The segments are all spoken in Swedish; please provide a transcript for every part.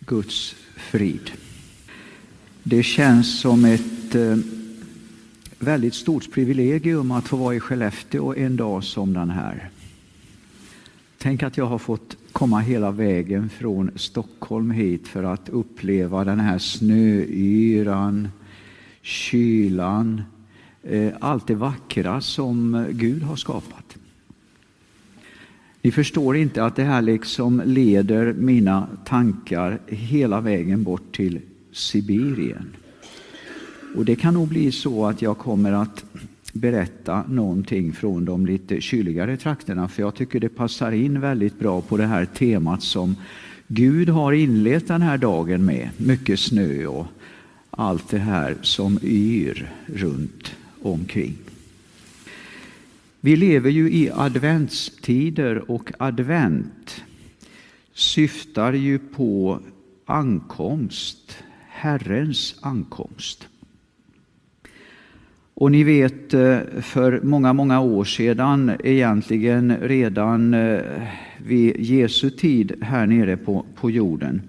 Guds frid. Det känns som ett eh, väldigt stort privilegium att få vara i Skellefteå en dag som den här. Tänk att jag har fått komma hela vägen från Stockholm hit för att uppleva den här snöyran, kylan, eh, allt det vackra som Gud har skapat. Ni förstår inte att det här liksom leder mina tankar hela vägen bort till Sibirien. Och det kan nog bli så att jag kommer att berätta någonting från de lite kyligare trakterna för jag tycker det passar in väldigt bra på det här temat som Gud har inlett den här dagen med. Mycket snö och allt det här som yr runt omkring. Vi lever ju i adventstider och advent syftar ju på ankomst, Herrens ankomst. Och ni vet, eh, för många, många år sedan, egentligen redan eh, vid Jesu tid här nere på, på jorden,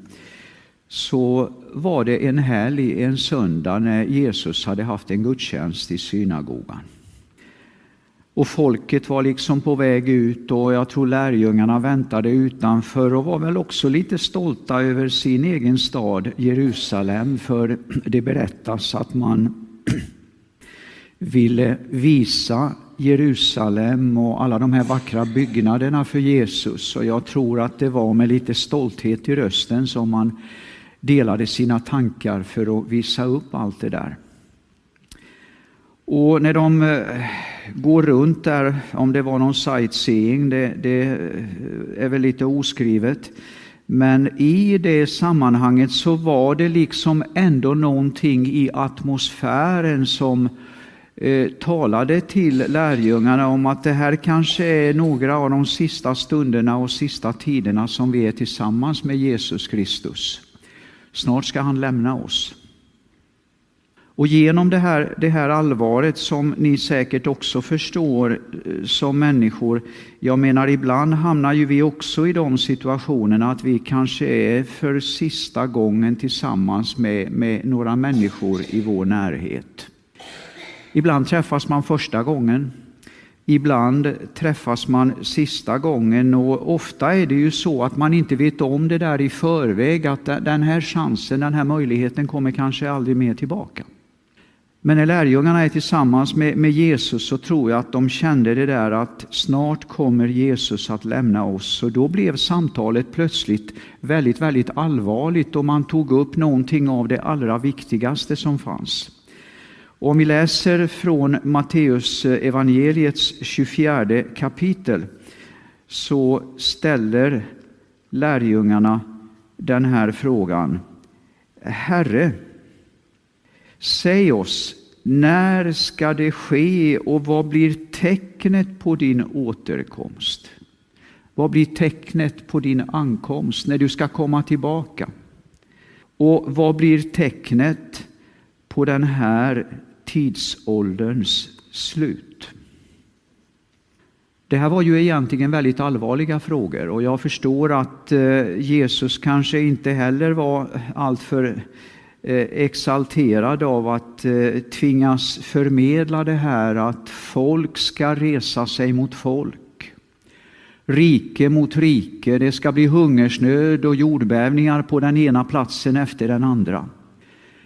så var det en helg, en söndag, när Jesus hade haft en gudstjänst i synagogan. Och folket var liksom på väg ut och jag tror lärjungarna väntade utanför och var väl också lite stolta över sin egen stad Jerusalem för det berättas att man ville visa Jerusalem och alla de här vackra byggnaderna för Jesus. Och jag tror att det var med lite stolthet i rösten som man delade sina tankar för att visa upp allt det där. Och när de eh, gå runt där, om det var någon sightseeing, det, det eh, är väl lite oskrivet. Men i det sammanhanget så var det liksom ändå någonting i atmosfären som eh, talade till lärjungarna om att det här kanske är några av de sista stunderna och sista tiderna som vi är tillsammans med Jesus Kristus. Snart ska han lämna oss. Och genom det här, det här allvaret som ni säkert också förstår eh, som människor, jag menar ibland hamnar ju vi också i de situationerna att vi kanske är för sista gången tillsammans med, med några människor i vår närhet. Ibland träffas man första gången, ibland träffas man sista gången och ofta är det ju så att man inte vet om det där i förväg att den här chansen, den här möjligheten kommer kanske aldrig mer tillbaka. Men när lärjungarna är tillsammans med, med, Jesus så tror jag att de kände det där att snart kommer Jesus att lämna oss. Och då blev samtalet plötsligt väldigt, väldigt allvarligt och man tog upp någonting av det allra viktigaste som fanns. Och om vi läser från Matteus eh, evangeliets 24 kapitel så ställer lärjungarna den här frågan. Herre, Säg oss, när ska det ske och vad blir tecknet på din återkomst? Vad blir tecknet på din ankomst när du ska komma tillbaka? Och vad blir tecknet på den här tidsålderns slut? Det här var ju egentligen väldigt allvarliga frågor och jag förstår att eh, Jesus kanske inte heller var alltför Eh, exalterad av att eh, tvingas förmedla det här att folk ska resa sig mot folk. Rike mot rike, det ska bli hungersnöd och jordbävningar på den ena platsen efter den andra.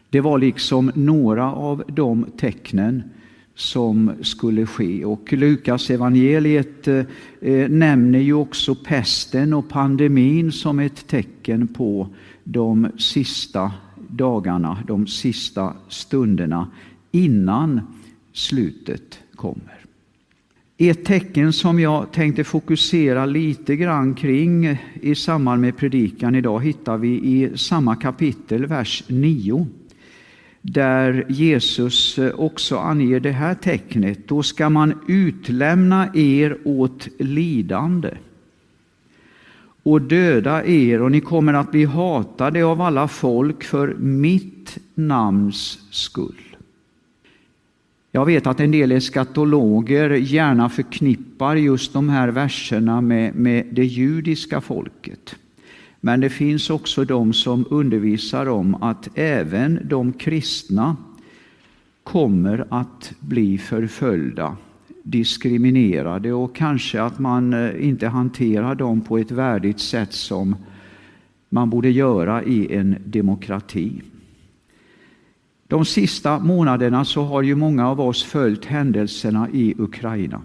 Det var liksom några av de tecknen som skulle ske. Och Lukas evangeliet eh, nämner ju också pesten och pandemin som ett tecken på de sista dagarna, de sista stunderna innan slutet kommer. Ett tecken som jag tänkte fokusera lite grann kring i samband med predikan idag hittar vi i samma kapitel, vers 9 där Jesus också anger det här tecknet. Då ska man utlämna er åt lidande och döda er och ni kommer att bli hatade av alla folk för mitt namns skull. Jag vet att en del eskatologer gärna förknippar just de här verserna med, med det judiska folket. Men det finns också de som undervisar om att även de kristna kommer att bli förföljda, diskriminerade och kanske att man eh, inte hanterar dem på ett värdigt sätt som man borde göra i en demokrati. De sista månaderna så har ju många av oss följt händelserna i Ukraina.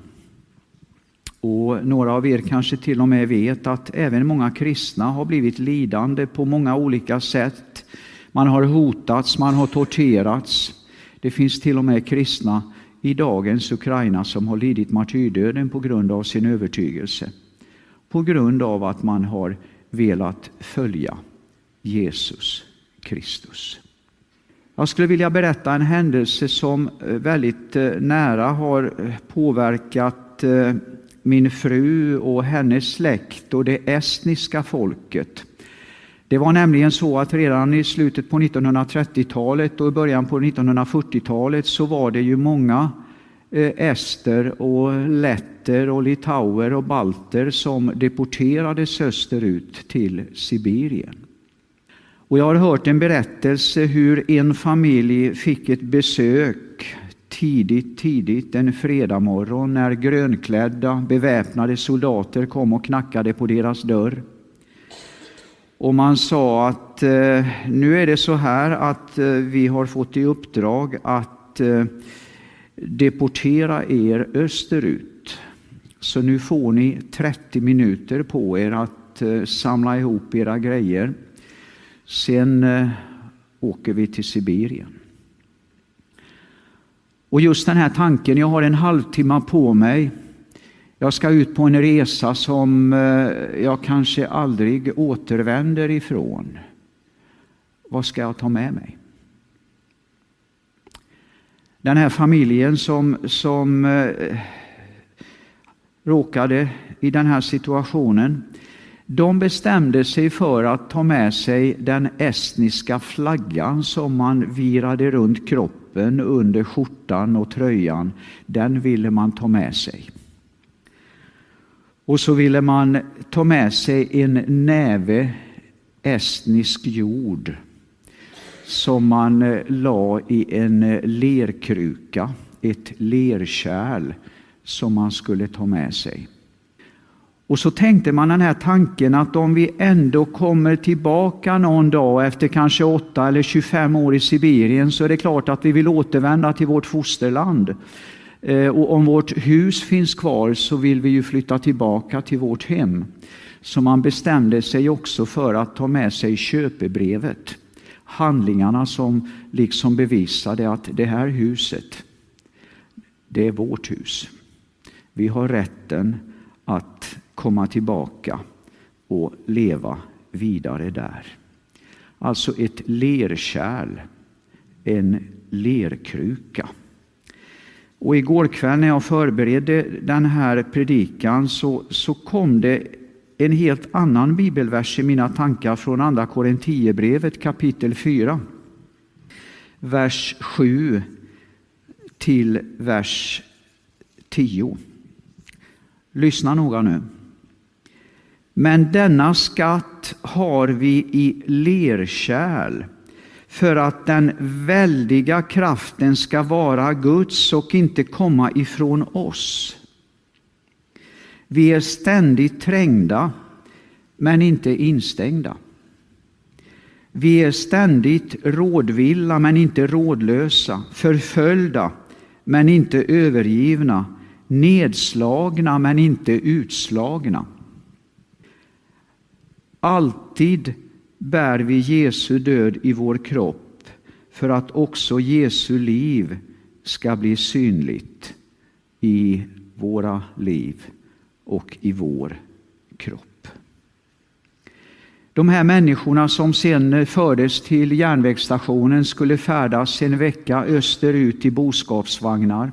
Och några av er kanske till och med vet att även många kristna har blivit lidande på många olika sätt. Man har hotats, man har torterats. Det finns till och med kristna i dagens Ukraina som har lidit martyrdöden på grund av sin övertygelse. På grund av att man har velat följa Jesus Kristus. Jag skulle vilja berätta en händelse som eh, väldigt eh, nära har eh, påverkat min fru och hennes släkt och det estniska folket. Det var nämligen så att redan i slutet på 1930-talet och i början på 1940-talet så var det ju många eh, ester och letter och litauer och balter som deporterades österut till Sibirien. Och jag har hört en berättelse hur en familj fick ett besök tidigt, tidigt en fredagmorgon när grönklädda beväpnade soldater kom och knackade på deras dörr. Och man sa att eh, nu är det så här att eh, vi har fått i uppdrag att eh, deportera er österut. Så nu får ni 30 minuter på er att eh, samla ihop era grejer. Sen eh, åker vi till Sibirien. Och just den här tanken, jag har en halvtimme på mig. Jag ska ut på en resa som eh, jag kanske aldrig återvänder ifrån. Vad ska jag ta med mig? Den här familjen som, som eh, råkade i den här situationen, de bestämde sig för att ta med sig den estniska flaggan som man virade runt kroppen under skjortan och tröjan. Den ville man ta med sig. Och så ville man ta med sig en näve estnisk jord som man eh, la i en eh, lerkruka, ett lerkärl som man skulle ta med sig. Och så tänkte man den här tanken att om vi ändå kommer tillbaka någon dag efter kanske 8 eller 25 år i Sibirien så är det klart att vi vill återvända till vårt fosterland. Eh, och om vårt hus finns kvar så vill vi ju flytta tillbaka till vårt hem. Så man bestämde sig också för att ta med sig köpebrevet. Handlingarna som liksom bevisade att det här huset, det är vårt hus. Vi har rätten att komma tillbaka och leva vidare där. Alltså ett lerkärl, en lerkruka. Och igår kväll när jag förberedde den här predikan så, så kom det en helt annan bibelvers i mina tankar från Andra Korinthierbrevet kapitel 4. Vers 7 till vers 10. Lyssna noga nu. Men denna skatt har vi i lerkärl för att den väldiga kraften ska vara Guds och inte komma ifrån oss. Vi är ständigt trängda, men inte instängda. Vi är ständigt rådvilla, men inte rådlösa, förföljda, men inte övergivna, nedslagna, men inte utslagna. Alltid bär vi Jesu död i vår kropp för att också Jesu liv ska bli synligt i våra liv och i vår kropp. De här människorna som sen fördes till järnvägsstationen skulle färdas en vecka österut i boskapsvagnar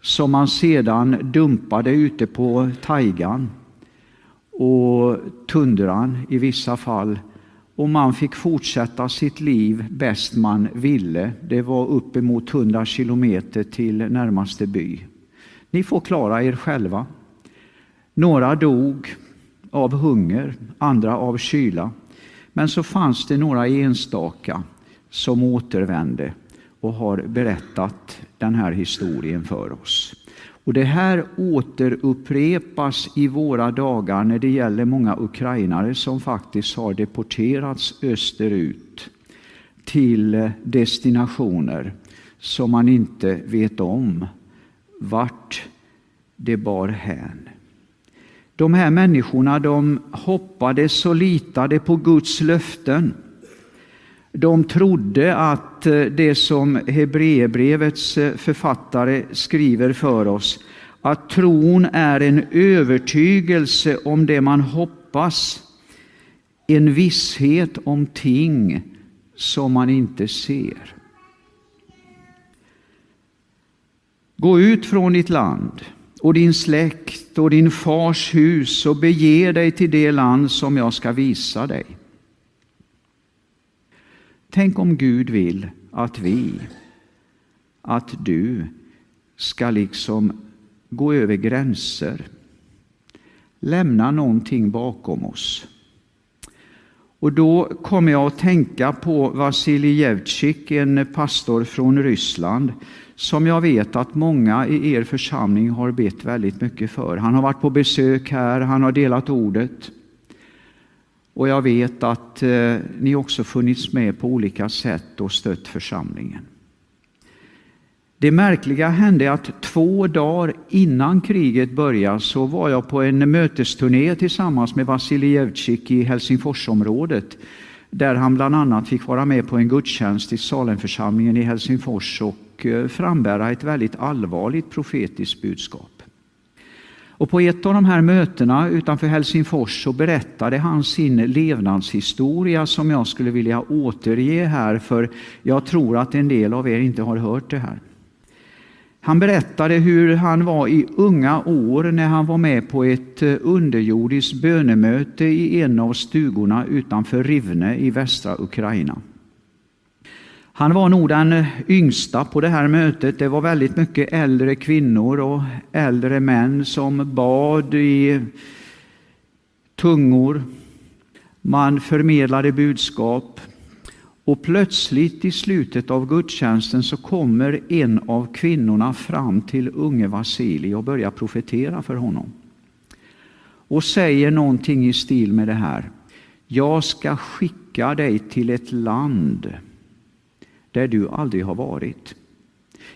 som man sedan dumpade ute på tajgan och tundran i vissa fall. Och man fick fortsätta sitt liv bäst man ville. Det var uppemot 100 kilometer till närmaste by. Ni får klara er själva. Några dog av hunger, andra av kyla. Men så fanns det några enstaka som återvände och har berättat den här historien för oss. Och Det här återupprepas i våra dagar när det gäller många ukrainare som faktiskt har deporterats österut till destinationer som man inte vet om vart det bar hän. De här människorna de hoppades och litade på Guds löften. De trodde att eh, det som Hebreerbrevets eh, författare skriver för oss, att tron är en övertygelse om det man hoppas, en visshet om ting som man inte ser. Gå ut från ditt land och din släkt och din fars hus och bege dig till det land som jag ska visa dig. Tänk om Gud vill att vi, att du ska liksom gå över gränser, lämna någonting bakom oss. Och då kommer jag att tänka på Vasilij Jevtjik, en pastor från Ryssland, som jag vet att många i er församling har bett väldigt mycket för. Han har varit på besök här, han har delat ordet. Och jag vet att eh, ni också funnits med på olika sätt och stött församlingen. Det märkliga hände att två dagar innan kriget började så var jag på en mötesturné tillsammans med Vasilij Jevtjik i Helsingforsområdet där han bland annat fick vara med på en gudstjänst i Salemförsamlingen i Helsingfors och eh, frambära ett väldigt allvarligt profetiskt budskap. Och på ett av de här mötena utanför Helsingfors så berättade han sin levnadshistoria som jag skulle vilja återge här för jag tror att en del av er inte har hört det här. Han berättade hur han var i unga år när han var med på ett eh, underjordiskt bönemöte i en av stugorna utanför Rivne i västra Ukraina. Han var nog den eh, yngsta på det här mötet. Det var väldigt mycket äldre kvinnor och äldre män som bad i tungor. Man förmedlade budskap. Och plötsligt i slutet av gudstjänsten så kommer en av kvinnorna fram till unge Vasili och börjar profetera för honom. Och säger någonting i stil med det här. Jag ska skicka dig till ett land där du aldrig har varit.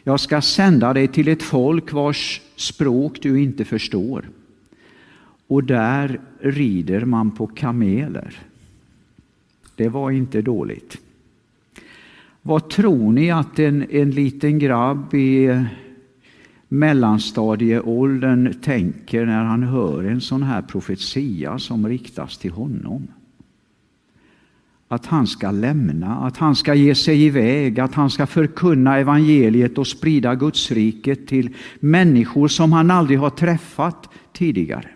Jag ska sända dig till ett folk vars språk du inte förstår. Och där rider man på kameler. Det var inte dåligt. Vad tror ni att en, en liten grabb i mellanstadieåldern tänker när han hör en sån här profetia som riktas till honom? Att han ska lämna, att han ska ge sig iväg, att han ska förkunna evangeliet och sprida Gudsriket till människor som han aldrig har träffat tidigare.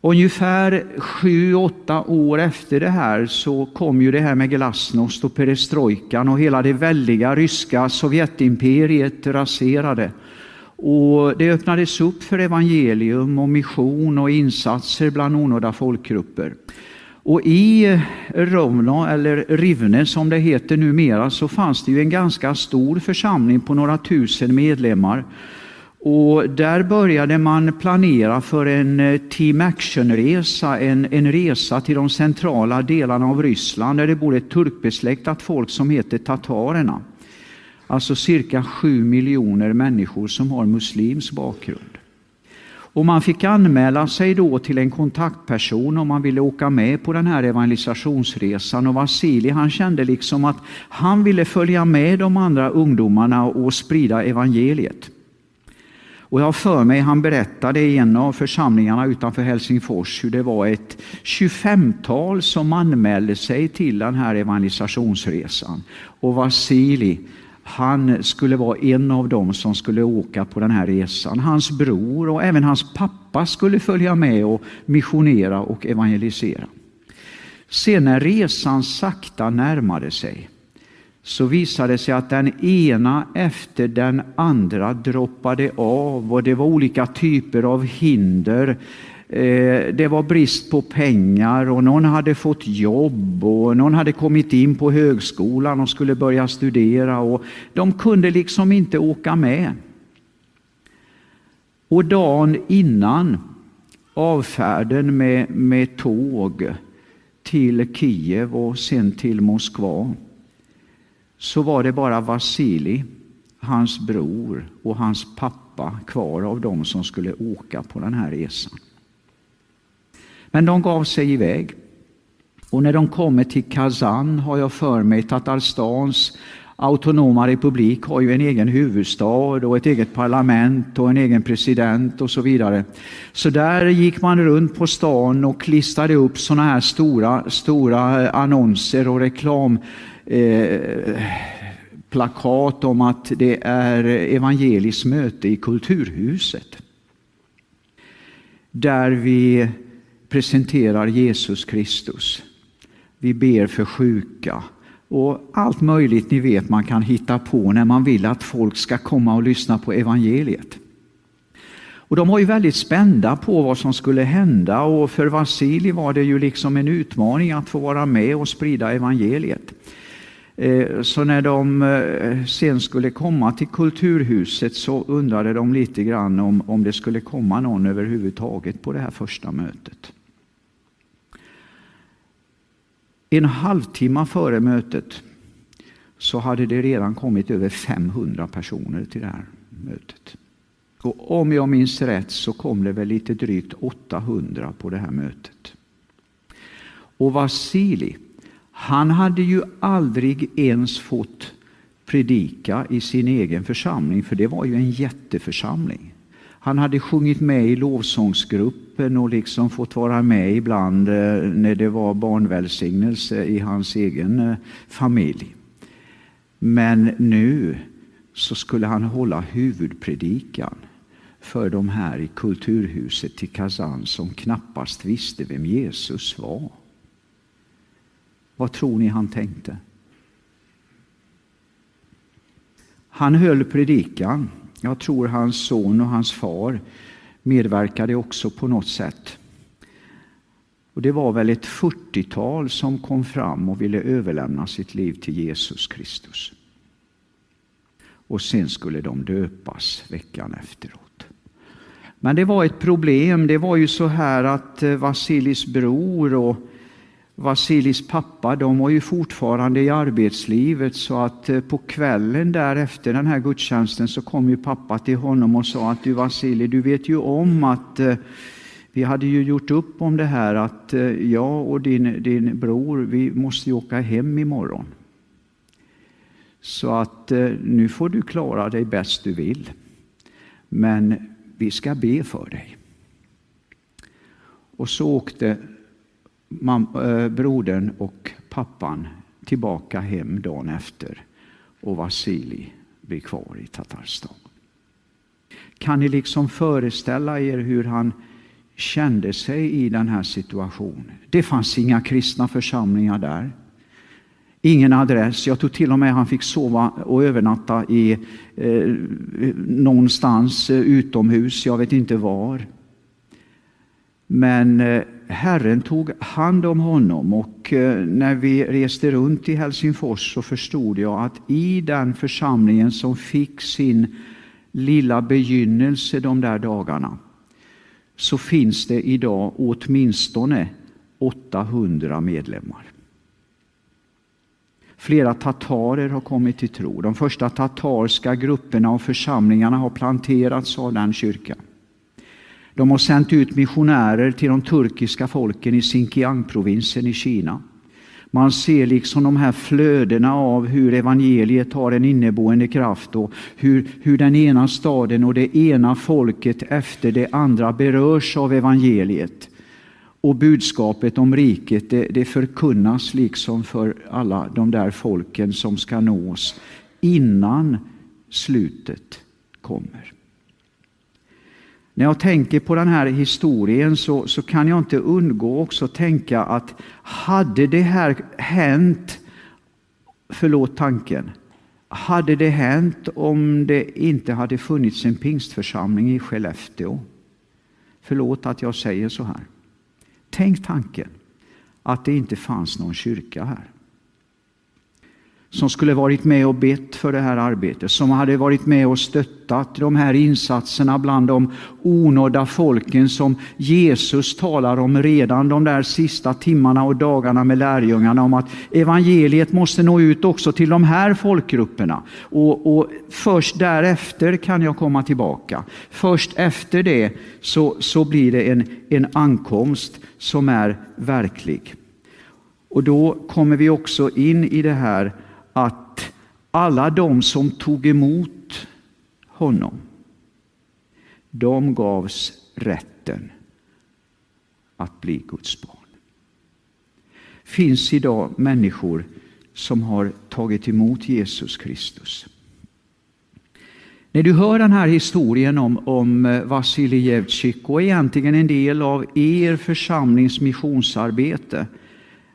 Ungefär sju, åtta år efter det här så kom ju det här med glasnost och perestrojkan och hela det väldiga ryska Sovjetimperiet raserade. Och det öppnades upp för evangelium och mission och insatser bland onådda folkgrupper. Och i eh, Rovno, eller Rivne som det heter numera, så fanns det ju en ganska stor församling på några tusen medlemmar. Och där började man planera för en eh, Team Action-resa, en, en resa till de centrala delarna av Ryssland där det bor ett turkbesläktat folk som heter tatarerna. Alltså cirka sju miljoner människor som har muslims bakgrund. Och man fick anmäla sig då till en kontaktperson om man ville åka med på den här evangelisationsresan. Och Vasili han kände liksom att han ville följa med de andra ungdomarna och sprida evangeliet. Och jag har för mig, han berättade i en av församlingarna utanför Helsingfors hur det var ett 25-tal som anmälde sig till den här evangelisationsresan. Och Vasili, han skulle vara en av dem som skulle åka på den här resan. Hans bror och även hans pappa skulle följa med och missionera och evangelisera. Sen när resan sakta närmade sig så visade det sig att den ena efter den andra droppade av och det var olika typer av hinder Eh, det var brist på pengar och någon hade fått jobb och någon hade kommit in på högskolan och skulle börja studera och de kunde liksom inte åka med. Och dagen innan avfärden med, med tåg till Kiev och sen till Moskva så var det bara Vasili, hans bror och hans pappa kvar av dem som skulle åka på den här resan. Men de gav sig iväg. Och när de kommer till Kazan har jag för mig Tatarstans autonoma republik har ju en egen huvudstad och ett eget parlament och en egen president och så vidare. Så där gick man runt på stan och klistrade upp sådana här stora, stora eh, annonser och reklamplakat eh, om att det är evangeliskt möte i Kulturhuset. Där vi presenterar Jesus Kristus. Vi ber för sjuka och allt möjligt ni vet man kan hitta på när man vill att folk ska komma och lyssna på evangeliet. Och de var ju väldigt spända på vad som skulle hända och för Vasili var det ju liksom en utmaning att få vara med och sprida evangeliet. Eh, så när de eh, sen skulle komma till Kulturhuset så undrade de lite grann om, om det skulle komma någon överhuvudtaget på det här första mötet. En halvtimme före mötet så hade det redan kommit över 500 personer till det här mötet. Och om jag minns rätt så kom det väl lite drygt 800 på det här mötet. Och Vasili, han hade ju aldrig ens fått predika i sin egen församling, för det var ju en jätteförsamling. Han hade sjungit med i lovsångsgruppen och liksom fått vara med ibland eh, när det var barnvälsignelse i hans egen eh, familj. Men nu så skulle han hålla huvudpredikan för de här i kulturhuset i Kazan som knappast visste vem Jesus var. Vad tror ni han tänkte? Han höll predikan jag tror hans son och hans far medverkade också på något sätt. Och Det var väl ett 40-tal som kom fram och ville överlämna sitt liv till Jesus Kristus. Och sen skulle de döpas veckan efteråt. Men det var ett problem. Det var ju så här att eh, Vasilis bror och Vasilis pappa, de var ju fortfarande i arbetslivet så att eh, på kvällen därefter den här gudstjänsten så kom ju pappa till honom och sa att du Vasili, du vet ju om att eh, vi hade ju gjort upp om det här att eh, jag och din, din bror, vi måste ju åka hem imorgon. Så att nu får du klara dig bäst du vill. Men vi ska be för dig. Och så åkte Eh, brodern och pappan tillbaka hem dagen efter och Vasili blir kvar i Tatarstan. Kan ni liksom föreställa er hur han kände sig i den här situationen? Det fanns inga kristna församlingar där. Ingen adress. Jag tror till och med han fick sova och övernatta i eh, någonstans eh, utomhus, jag vet inte var. Men eh, Herren tog hand om honom och eh, när vi reste runt i Helsingfors så förstod jag att i den församlingen som fick sin lilla begynnelse de där dagarna så finns det idag åtminstone 800 medlemmar. Flera tatarer har kommit till tro. De första tatarska grupperna och församlingarna har planterats av den kyrkan. De har sänt ut missionärer till de turkiska folken i Xinjiang-provinsen i Kina. Man ser liksom de här flödena av hur evangeliet har en inneboende kraft och hur, hur den ena staden och det ena folket efter det andra berörs av evangeliet. Och budskapet om riket det, det förkunnas liksom för alla de där folken som ska nås innan slutet kommer. När jag tänker på den här historien så, så kan jag inte undgå också tänka att hade det här hänt, förlåt tanken, hade det hänt om det inte hade funnits en pingstförsamling i Skellefteå? Förlåt att jag säger så här. Tänk tanken att det inte fanns någon kyrka här som skulle varit med och bett för det här arbetet, som hade varit med och stöttat de här insatserna bland de onådda folken som Jesus talar om redan de där sista timmarna och dagarna med lärjungarna om att evangeliet måste nå ut också till de här folkgrupperna. Och, och först därefter kan jag komma tillbaka. Först efter det så, så blir det en, en ankomst som är verklig. Och då kommer vi också in i det här att alla de som tog emot honom, de gavs rätten att bli Guds barn. finns idag människor som har tagit emot Jesus Kristus. När du hör den här historien om, om eh, Vasilij Jevtjik och egentligen en del av er församlings missionsarbete,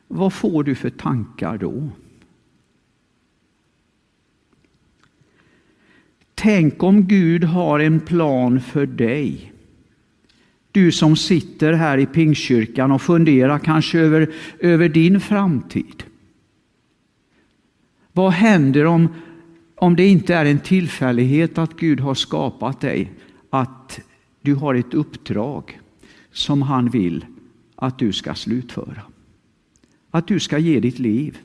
vad får du för tankar då? Tänk om Gud har en plan för dig. Du som sitter här i Pingstkyrkan och funderar kanske över, över din framtid. Vad händer om, om det inte är en tillfällighet att Gud har skapat dig? Att du har ett uppdrag som han vill att du ska slutföra. Att du ska ge ditt liv.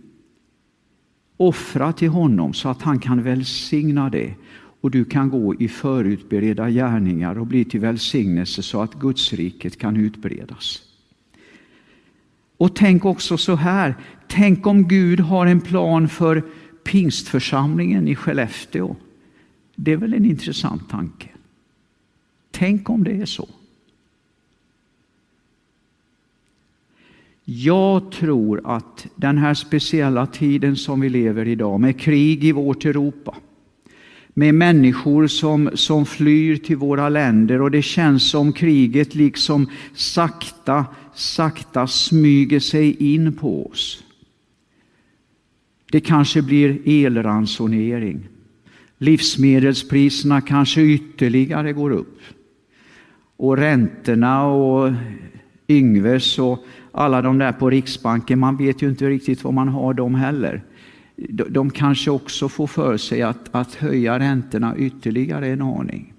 Offra till honom så att han kan välsigna det och du kan gå i förutberedda gärningar och bli till välsignelse så att Gudsriket kan utbredas. Och tänk också så här, tänk om Gud har en plan för pingstförsamlingen i Skellefteå. Det är väl en intressant tanke. Tänk om det är så. Jag tror att den här speciella tiden som vi lever i idag med krig i vårt Europa, med människor som, som flyr till våra länder och det känns som kriget liksom sakta, sakta smyger sig in på oss. Det kanske blir elransonering. Livsmedelspriserna kanske ytterligare går upp. Och räntorna och Yngves och alla de där på Riksbanken, man vet ju inte riktigt vad man har dem heller de kanske också får för sig att, att höja räntorna ytterligare en aning.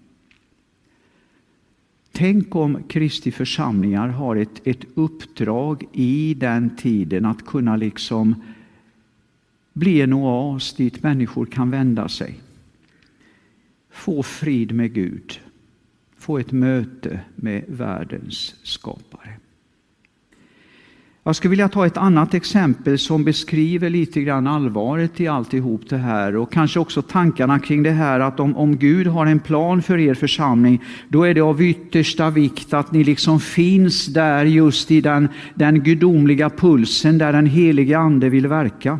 Tänk om Kristi församlingar har ett, ett uppdrag i den tiden att kunna liksom bli en oas dit människor kan vända sig. Få frid med Gud, få ett möte med världens skapare. Jag skulle vilja ta ett annat exempel som beskriver lite grann allvaret i alltihop det här och kanske också tankarna kring det här att om, om Gud har en plan för er församling, då är det av yttersta vikt att ni liksom finns där just i den, den gudomliga pulsen där den helige Ande vill verka.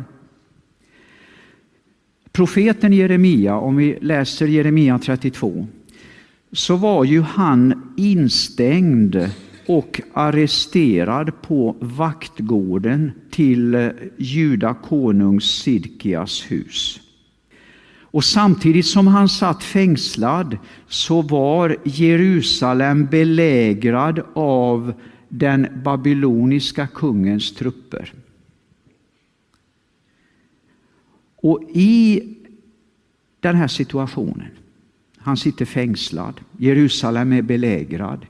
Profeten Jeremia, om vi läser Jeremia 32, så var ju han instängd och arresterad på vaktgården till eh, Juda konungs Sidkias hus. Och samtidigt som han satt fängslad så var Jerusalem belägrad av den babyloniska kungens trupper. Och i den här situationen, han sitter fängslad, Jerusalem är belägrad,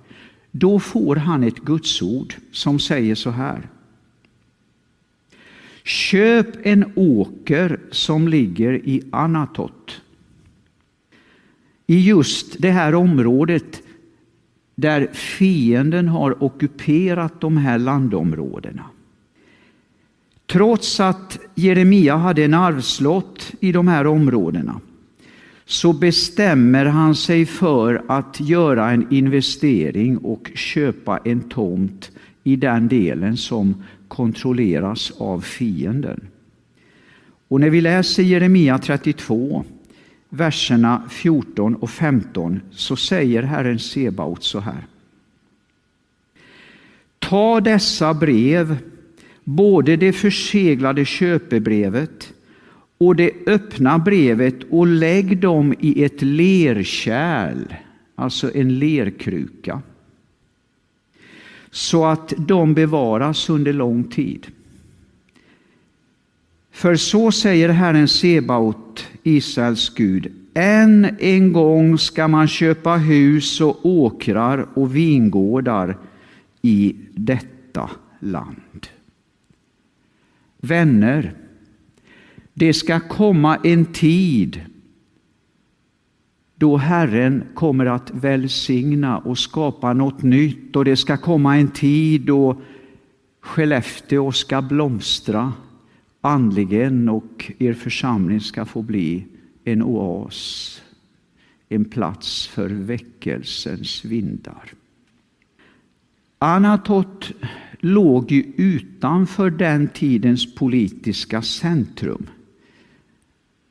då får han ett gudsord som säger så här. Köp en åker som ligger i Anatot. I just det här området där fienden har ockuperat de här landområdena. Trots att Jeremia hade en arvslott i de här områdena så bestämmer han sig för att göra en investering och köpa en tomt i den delen som kontrolleras av fienden. Och när vi läser Jeremia 32, verserna 14 och 15, så säger Herren Sebaot så här. Ta dessa brev, både det förseglade köpebrevet och det öppna brevet och lägg dem i ett lerkärl, alltså en lerkruka. så att de bevaras under lång tid. För så säger Herren Sebaot, Israels Gud, än en gång ska man köpa hus och åkrar och vingårdar i detta land. Vänner, det ska komma en tid då Herren kommer att välsigna och skapa något nytt och det ska komma en tid då Skellefteå ska blomstra andligen och er församling ska få bli en oas, en plats för väckelsens vindar. Anatot låg ju utanför den tidens politiska centrum.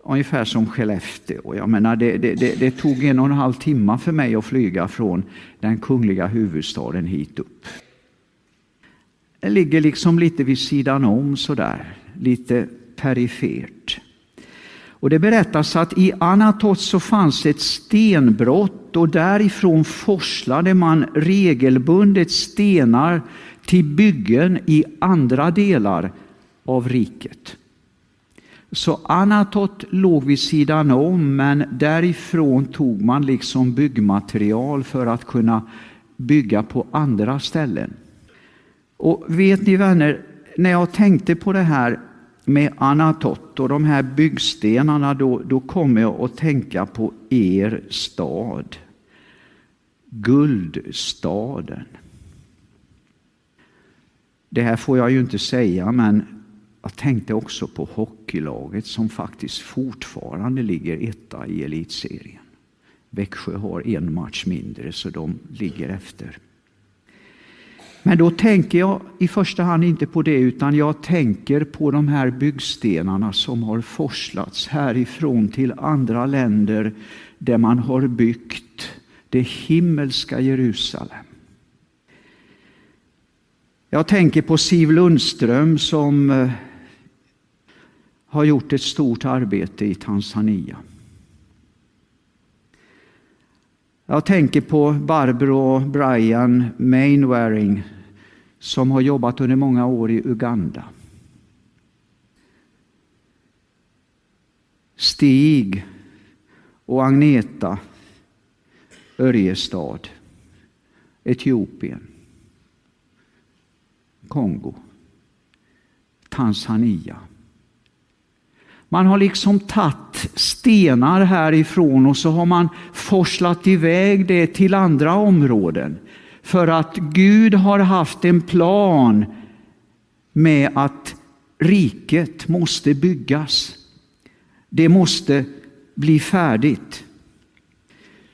Ungefär som Skellefteå. Jag menar, det, det, det, det, tog en och en halv timme för mig att flyga från den kungliga huvudstaden hit upp. Det ligger liksom lite vid sidan om sådär, lite perifert. Och Det berättas att i Anatot så fanns ett stenbrott och därifrån forslade man regelbundet stenar till byggen i andra delar av riket. Så Anatot låg vid sidan om, men därifrån tog man liksom byggmaterial för att kunna bygga på andra ställen. Och vet ni vänner, när jag tänkte på det här med Anatot och de här byggstenarna, då, då kommer jag att tänka på er stad. Guldstaden. Det här får jag ju inte säga, men jag tänkte också på hockeylaget som faktiskt fortfarande ligger etta i elitserien. Växjö har en match mindre, så de ligger efter. Men då tänker jag i första hand inte på det, utan jag tänker på de här byggstenarna som har forslats härifrån till andra länder där man har byggt det himmelska Jerusalem. Jag tänker på Siv Lundström som eh, har gjort ett stort arbete i Tanzania. Jag tänker på Barbro och Brian Mainwaring som har jobbat under många år i Uganda. Stig och Agneta Örjestad, Etiopien, Kongo, Tanzania. Man har liksom tagit stenar härifrån och så har man forslat iväg det till andra områden. För att Gud har haft en plan med att riket måste byggas. Det måste bli färdigt.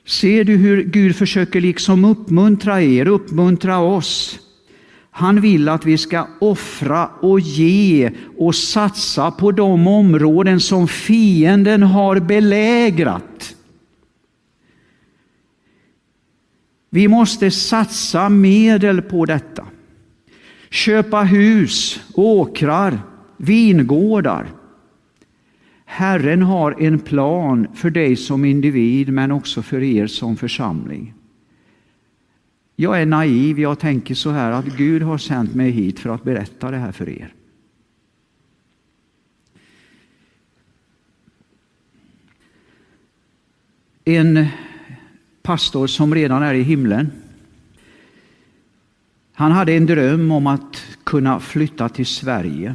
Ser du hur Gud försöker liksom uppmuntra er, uppmuntra oss? Han vill att vi ska offra och ge och satsa på de områden som fienden har belägrat. Vi måste satsa medel på detta. Köpa hus, åkrar, vingårdar. Herren har en plan för dig som individ men också för er som församling. Jag är naiv, jag tänker så här att Gud har sänt mig hit för att berätta det här för er. En pastor som redan är i himlen. Han hade en dröm om att kunna flytta till Sverige.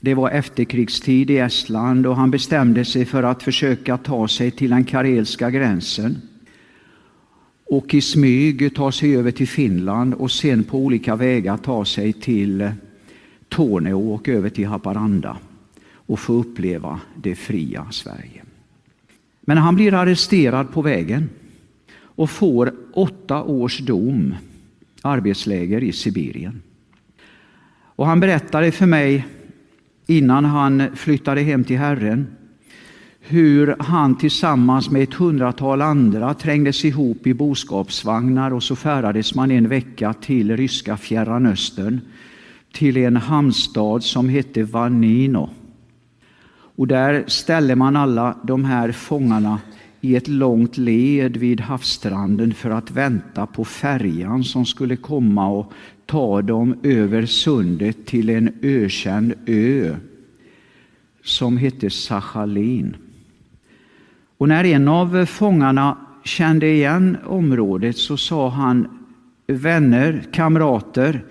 Det var efterkrigstid i Estland och han bestämde sig för att försöka ta sig till den karelska gränsen och i smyg ta sig över till Finland och sen på olika vägar ta sig till Torneå och över till Haparanda och få uppleva det fria Sverige. Men han blir arresterad på vägen och får åtta års dom, arbetsläger i Sibirien. Och han berättade för mig innan han flyttade hem till Herren hur han tillsammans med ett hundratal andra trängdes ihop i boskapsvagnar och så färdades man en vecka till ryska Fjärran Östern, till en hamnstad som hette Vanino. Och där ställde man alla de här fångarna i ett långt led vid havsstranden för att vänta på färjan som skulle komma och ta dem över sundet till en ökänd ö som hette Sachalin. Och när en av fångarna kände igen området så sa han Vänner, kamrater,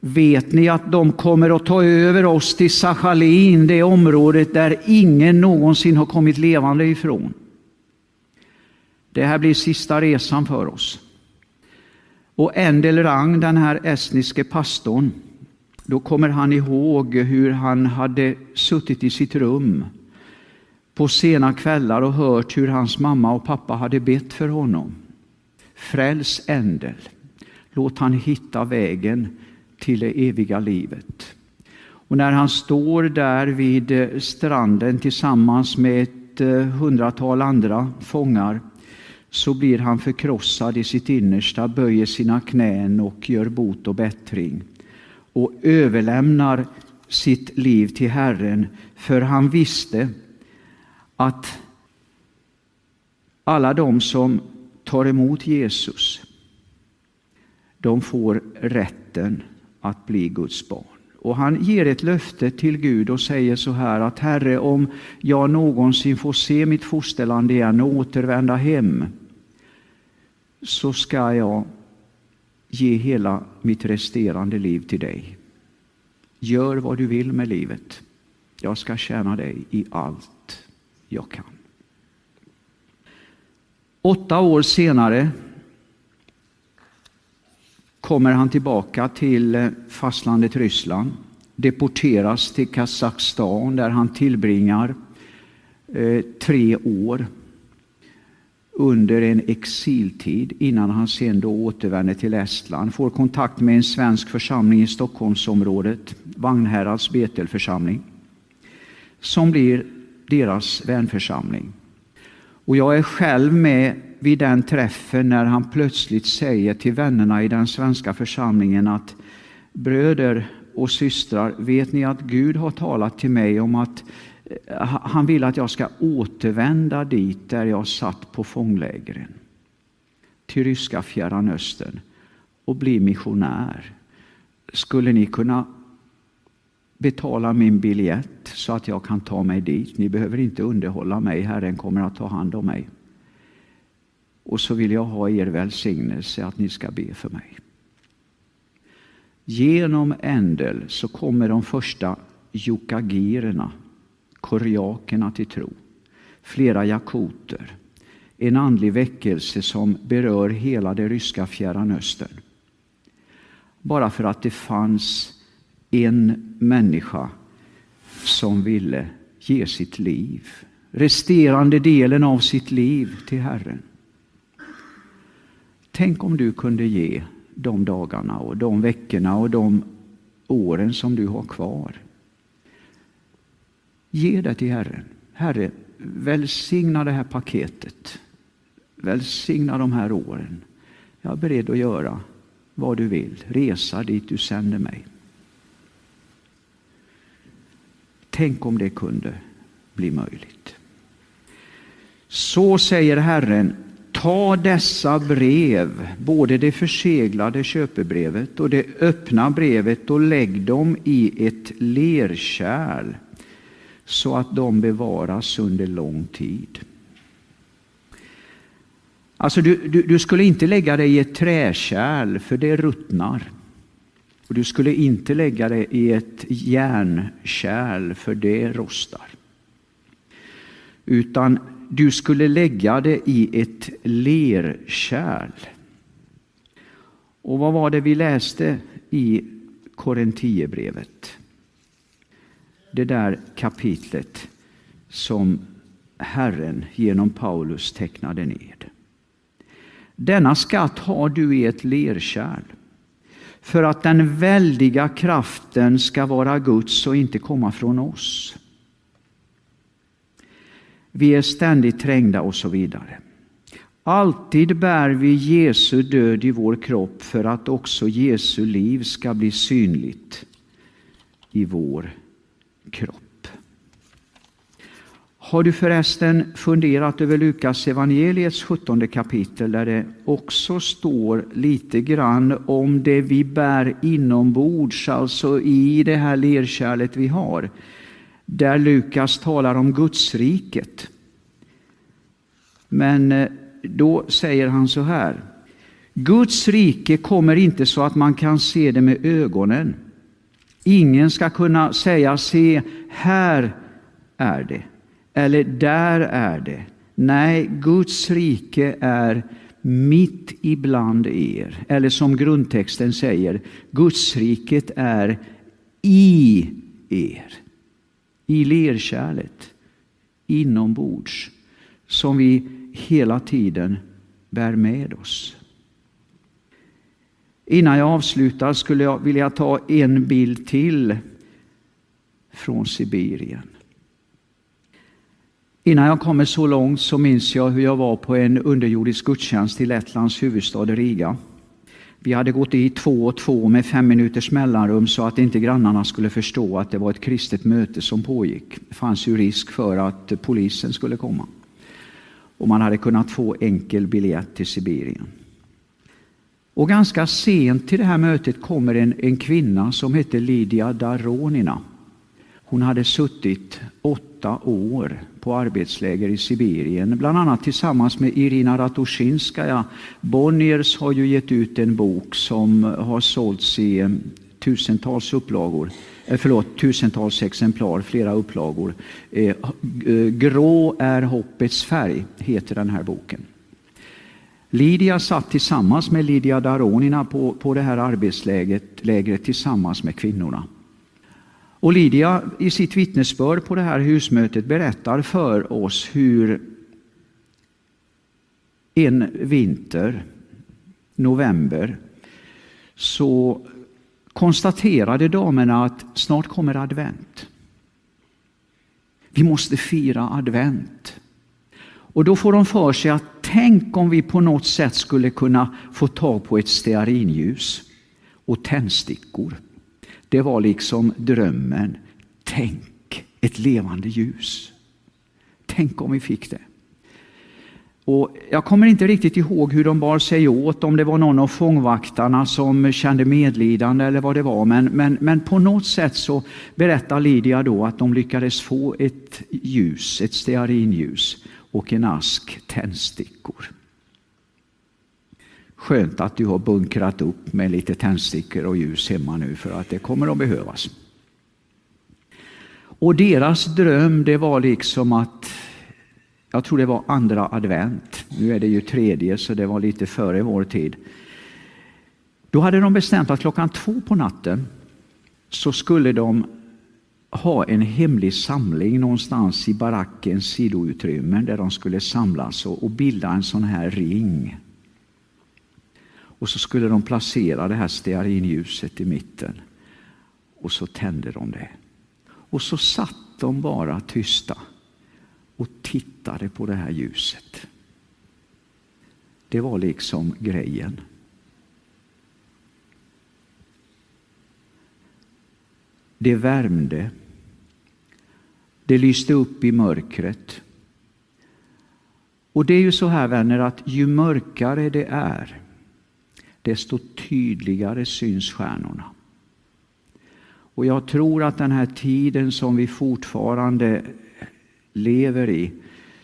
vet ni att de kommer att ta över oss till Sachalin, det området där ingen någonsin har kommit levande ifrån? Det här blir sista resan för oss. Och Endel Rang, den här estniske pastorn, då kommer han ihåg hur han hade suttit i sitt rum på sena kvällar och hört hur hans mamma och pappa hade bett för honom. Fräls Endel, låt han hitta vägen till det eviga livet. Och när han står där vid eh, stranden tillsammans med ett eh, hundratal andra fångar så blir han förkrossad i sitt innersta, böjer sina knän och gör bot och bättring och överlämnar sitt liv till Herren, för han visste att alla de som tar emot Jesus, de får rätten att bli Guds barn. Och han ger ett löfte till Gud och säger så här att Herre, om jag någonsin får se mitt fosterland igen och återvända hem, så ska jag ge hela mitt resterande liv till dig. Gör vad du vill med livet. Jag ska tjäna dig i allt jag kan. Åtta år senare kommer han tillbaka till eh, fastlandet Ryssland, deporteras till Kazakstan där han tillbringar eh, tre år under en exiltid innan han sen då återvänder till Estland. Får kontakt med en svensk församling i Stockholmsområdet, Vagnhärads Betelförsamling, som blir deras vänförsamling. Och jag är själv med vid den träffen när han plötsligt säger till vännerna i den svenska församlingen att bröder och systrar, vet ni att Gud har talat till mig om att eh, han vill att jag ska återvända dit där jag satt på fånglägren, till ryska Fjärran Östern och bli missionär. Skulle ni kunna betala min biljett så att jag kan ta mig dit? Ni behöver inte underhålla mig, Herren kommer att ta hand om mig. Och så vill jag ha er välsignelse att ni ska be för mig. Genom Ändel så kommer de första jukagirerna, koreakerna till tro. Flera jakoter. En andlig väckelse som berör hela det ryska Fjärran Östern. Bara för att det fanns en människa som ville ge sitt liv, resterande delen av sitt liv till Herren. Tänk om du kunde ge de dagarna och de veckorna och de åren som du har kvar. Ge det till Herren. Herre, välsigna det här paketet. Välsigna de här åren. Jag är beredd att göra vad du vill, resa dit du sänder mig. Tänk om det kunde bli möjligt. Så säger Herren Ta dessa brev, både det förseglade köpebrevet och det öppna brevet och lägg dem i ett lerkärl så att de bevaras under lång tid. Alltså du, du, du skulle inte lägga det i ett träkärl för det ruttnar. Och du skulle inte lägga det i ett järnkärl för det rostar. Utan du skulle lägga det i ett lerkärl. Och vad var det vi läste i Korintiebrevet? Det där kapitlet som Herren genom Paulus tecknade ned. Denna skatt har du i ett lerkärl för att den väldiga kraften ska vara Guds och inte komma från oss. Vi är ständigt trängda och så vidare. Alltid bär vi Jesu död i vår kropp för att också Jesu liv ska bli synligt i vår kropp. Har du förresten funderat över Lukas evangeliets 17 kapitel där det också står lite grann om det vi bär inombords, alltså i det här lerkärlet vi har. Där Lukas talar om Gudsriket. Men eh, då säger han så här. Guds rike kommer inte så att man kan se det med ögonen. Ingen ska kunna säga se, här är det eller där är det. Nej, Guds rike är mitt ibland er. Eller som grundtexten säger, Guds riket är i er. I lerkärlet, inombords, som vi hela tiden bär med oss. Innan jag avslutar skulle jag vilja ta en bild till från Sibirien. Innan jag kommer så långt så minns jag hur jag var på en underjordisk gudstjänst i Lettlands huvudstad Riga. Vi hade gått i två och två med fem minuters mellanrum så att inte grannarna skulle förstå att det var ett kristet möte som pågick. Det fanns ju risk för att polisen skulle komma. Och man hade kunnat få enkel biljett till Sibirien. Och ganska sent till det här mötet kommer en, en kvinna som hette Lydia Daronina. Hon hade suttit åtta år på arbetsläger i Sibirien, bland annat tillsammans med Irina Ratusjinskaja. Bonniers har ju gett ut en bok som har sålts i eh, tusentals upplagor, eh, förlåt, tusentals exemplar, flera upplagor. Eh, Grå är hoppets färg, heter den här boken. Lydia satt tillsammans med Lydia Daronina på, på det här arbetslägret tillsammans med kvinnorna. Och Lydia i sitt vittnesbörd på det här husmötet berättar för oss hur en vinter, november, så konstaterade damerna att snart kommer advent. Vi måste fira advent. Och då får de för sig att tänk om vi på något sätt skulle kunna få tag på ett stearinljus och tändstickor. Det var liksom drömmen. Tänk ett levande ljus. Tänk om vi fick det. Och jag kommer inte riktigt ihåg hur de bar sig åt, om det var någon av fångvaktarna som kände medlidande eller vad det var. Men, men, men på något sätt så berättar Lydia då att de lyckades få ett ljus, ett stearinljus och en ask tändstickor. Skönt att du har bunkrat upp med lite tändstickor och ljus hemma nu för att det kommer att behövas. Och deras dröm det var liksom att, jag tror det var andra advent, nu är det ju tredje så det var lite före vår tid. Då hade de bestämt att klockan två på natten så skulle de ha en hemlig samling någonstans i barackens sidoutrymmen där de skulle samlas och, bilda en sån här ring. Och så skulle de placera det här stearinljuset i mitten. Och så tände de det. Och så satt de bara tysta och tittade på det här ljuset. Det var liksom grejen. Det värmde. Det lyste upp i mörkret. Och det är ju så här vänner att ju mörkare det är desto tydligare syns stjärnorna. Och jag tror att den här tiden som vi fortfarande lever i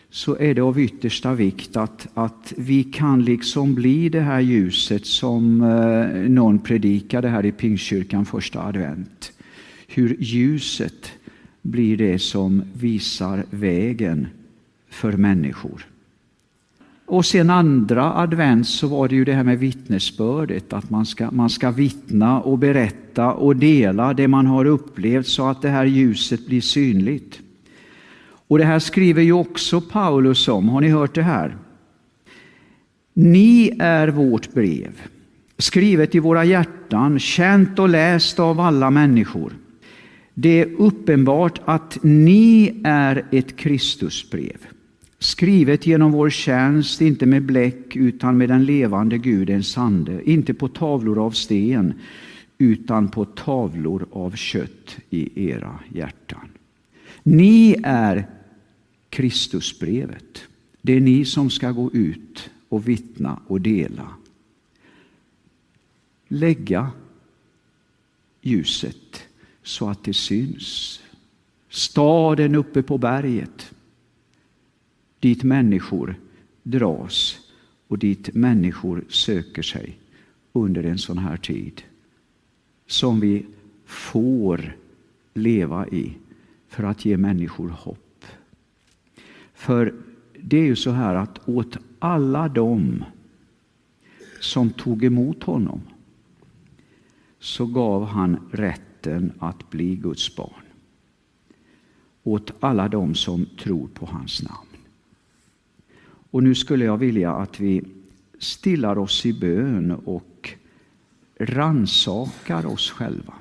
så är det av yttersta vikt att, att vi kan liksom bli det här ljuset som eh, någon predikade här i Pingstkyrkan första advent. Hur ljuset blir det som visar vägen för människor. Och sen andra advent så var det ju det här med vittnesbördet, att man ska, man ska vittna och berätta och dela det man har upplevt så att det här ljuset blir synligt. Och det här skriver ju också Paulus om, har ni hört det här? Ni är vårt brev, skrivet i våra hjärtan, känt och läst av alla människor. Det är uppenbart att ni är ett Kristusbrev Skrivet genom vår tjänst, inte med bläck utan med den levande Gudens ande, inte på tavlor av sten utan på tavlor av kött i era hjärtan. Ni är Kristusbrevet. Det är ni som ska gå ut och vittna och dela. Lägga ljuset så att det syns. Staden uppe på berget dit människor dras och dit människor söker sig under en sån här tid som vi får leva i för att ge människor hopp. För det är ju så här att åt alla dem som tog emot honom så gav han rätten att bli Guds barn. Åt alla dem som tror på hans namn. Och nu skulle jag vilja att vi stillar oss i bön och ransakar oss själva.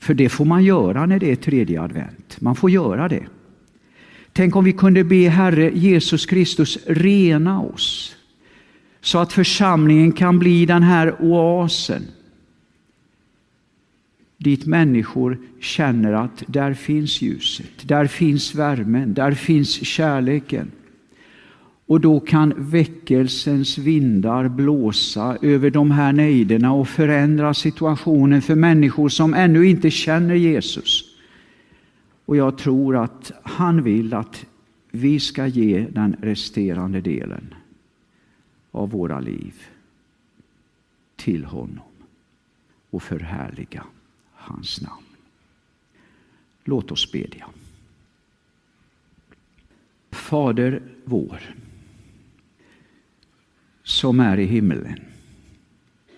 För det får man göra när det är tredje advent. Man får göra det. Tänk om vi kunde be Herre Jesus Kristus rena oss så att församlingen kan bli den här oasen dit människor känner att där finns ljuset, där finns värmen, där finns kärleken. Och då kan väckelsens vindar blåsa över de här nejderna och förändra situationen för människor som ännu inte känner Jesus. Och jag tror att han vill att vi ska ge den resterande delen av våra liv till honom och förhärliga hans namn. Låt oss bedja. Fader vår som är i himmelen.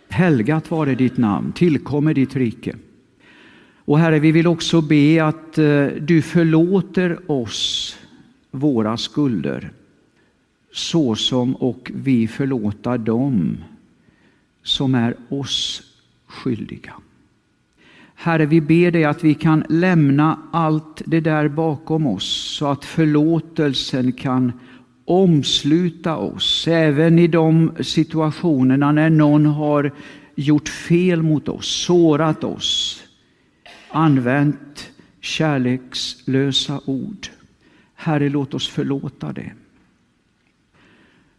Helgat vare ditt namn, tillkommer ditt rike. Och Herre, vi vill också be att eh, du förlåter oss våra skulder så som och vi förlåta dem som är oss skyldiga. Herre, vi ber dig att vi kan lämna allt det där bakom oss så att förlåtelsen kan omsluta oss, även i de situationerna när någon har gjort fel mot oss, sårat oss, använt kärlekslösa ord. Herre, låt oss förlåta det.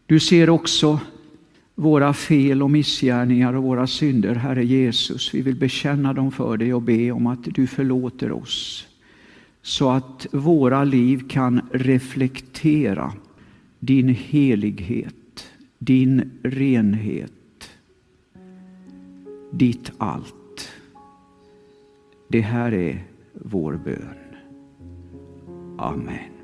Du ser också våra fel och missgärningar och våra synder, Herre Jesus. Vi vill bekänna dem för dig och be om att du förlåter oss så att våra liv kan reflektera din helighet, din renhet, ditt allt. Det här är vår bön. Amen.